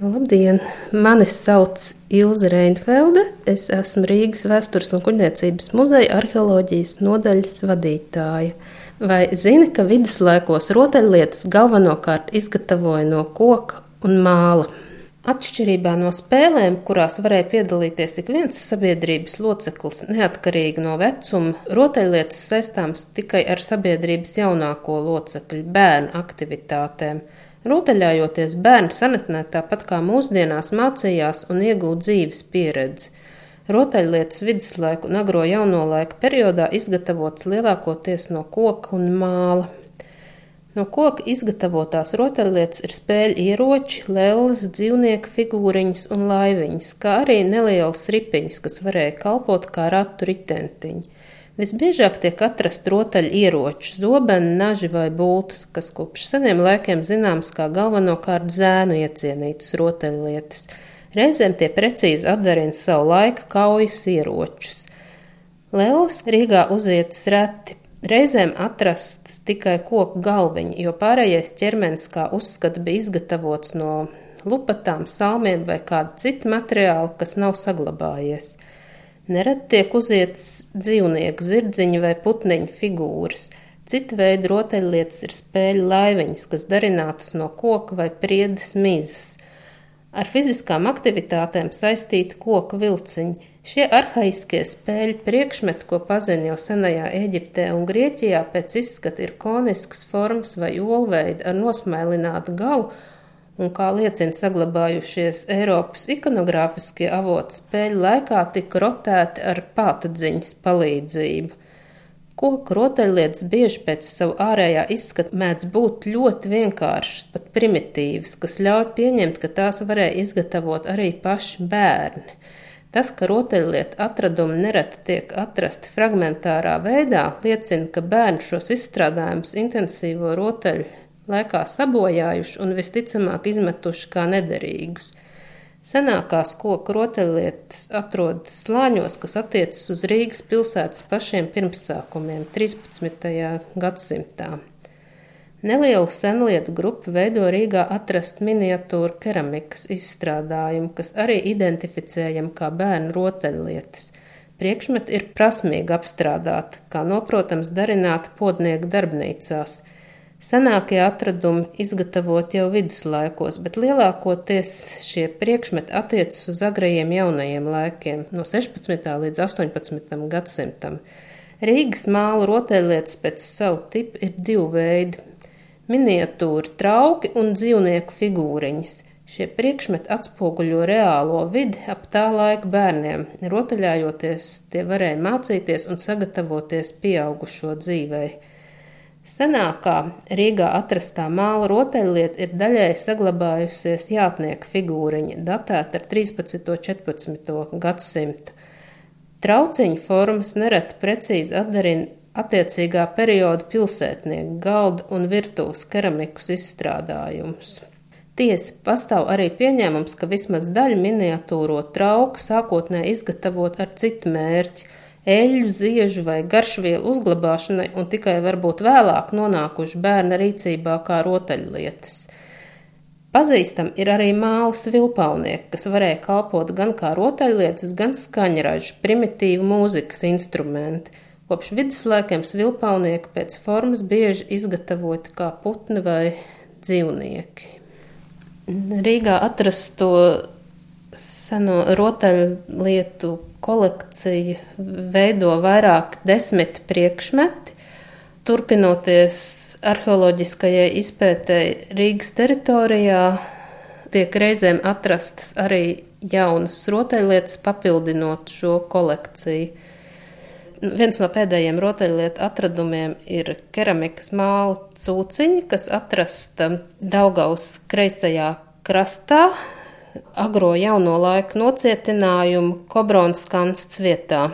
Labdien! Mani sauc Ilze Reinfelde. Es esmu Rīgas Vēstures un kuģniecības muzeja arheoloģijas nodaļas vadītāja. Vai zini, ka viduslaikos rotaļlietas galvenokārt izgatavoja no koka un māla? Atšķirībā no spēlēm, kurās varēja piedalīties ik viens sabiedrības loceklis, neatkarīgi no vecuma, rotaļlietas saistāmas tikai ar sabiedrības jaunāko locekļu bērnu aktivitātēm. Rotaļājoties bērni senatnē tāpat kā mūsdienās mācījās un iegūta dzīves pieredzi. Rotaļlietas viduslaiku un agro jauno laiku periodā izgatavotas lielākoties no koka un māla. No koka izgatavotās rotaļlietas ir spēļu ieroči, lelles, dzīvnieku figūriņas un laiviņas, kā arī nelielas ripiņas, kas varēja kalpot kā ratu ritentiņi. Visbiežāk tiek atrasti rotaļu ieroči, zobeni, naži vai būtas, kas kopš seniem laikiem zināms kā galvenokārt zēnu iecienītas rotaļlietas. Reizēm tie precīzi atdarina savu laika kaujas ieročus. Lēlis Rīgā uzietas reti, reizēm atrastas tikai koku galviņi, jo pārējais ķermenis, kā uzskata, bija izgatavots no lupatām, salmiem vai kāda cita materiāla, kas nav saglabājies. Nereti tiek uzietas dzīvnieku, zirdziņu vai putniņu figūras. Cita veida rotaļlietas ir spēļu laiviņas, kas darinātas no koka vai priedes mizas. Ar fiziskām aktivitātēm saistīti koka vilciņi. Šie arhaiskie spēļu priekšmeti, ko pazina jau senajā Eģiptē un Grieķijā, pēc izskata ir konisks formas vai olveidi ar nosmailinātu galu un, kā liecina saglabājušies Eiropas ikonogrāfiskie avoti, spēļu laikā tika rotēti ar pātadziņas palīdzību. Koku rotaļlietas bieži pēc savu ārējā izskata mēdz būt ļoti vienkāršas, pat primitīvas, kas ļauj pieņemt, ka tās varēja izgatavot arī paši bērni. Tas, ka rotaļlietu atradumi nereti tiek atrasti fragmentārā veidā, liecina, ka bērni šos izstrādājumus intensīvo rotaļu laikā sabojājuši un visticamāk izmetuši kā nederīgus. Senākās koku rotaļlietas atrodas slāņos, kas attiecas uz Rīgas pilsētas pašiem pirmsākumiem 13. gadsimtā. Nelielu senlietu grupu veido Rīgā atrast miniatūru keramikas izstrādājumu, kas arī identificējam kā bērnu rotaļlietas. Priekšmeti ir prasmīgi apstrādāti, kā noprotams darināti podnieku darbnīcās – Senākie atradumi izgatavoti jau viduslaikos, bet lielākoties šie priekšmeti attiecas uz agrajiem jaunajiem laikiem, no 16. līdz 18. gadsimtam. Rīgas māla rotaļlietas pēc savu tipu ir divi veidi - miniatūra trauki un dzīvnieku figūriņas. Šie priekšmeti atspoguļo reālo vidi ap tā laika bērniem. Rotaļājoties, tie varēja mācīties un sagatavoties pieaugušo dzīvei. Senākā Rīgā atrastā māla rotaļlieta ir daļēji saglabājusies jātnieka figūriņa, datēta ar 13. un 14. gadsimtu. Trauciņu formas nereti precīzi atdarina attiecīgā perioda pilsētnieku galdu un virtuves keramikas izstrādājumus. Tiesa pastāv arī pieņēmums, ka vismaz daļa miniatūro trauku sākotnēji izgatavot ar citu mērķi eļļu, ziežu vai garšvielu uzglabāšanai un tikai varbūt vēlāk nonākuši bērna rīcībā kā rotaļlietas. Pazīstam ir arī mālas vilpaunieki, kas varēja kalpot gan kā rotaļlietas, gan skaņražu, primitīvu mūzikas instrumenti. Kopš viduslaikiem vilpaunieki pēc formas bieži izgatavoti kā putni vai dzīvnieki. Rīgā atrasto seno rotaļlietu kolekcija veido vairāk desmit priekšmeti. Turpinoties arheoloģiskajai izpētēji Rīgas teritorijā, tiek reizēm atrastas arī jaunas rotaļlietas, papildinot šo kolekciju. Viens no pēdējiem rotaļlietu atradumiem ir keramikas māla cūciņa, kas atrasta Daugaus kreisajā krastā, agro jauno laiku nocietinājumu Kobrons kansts vietā.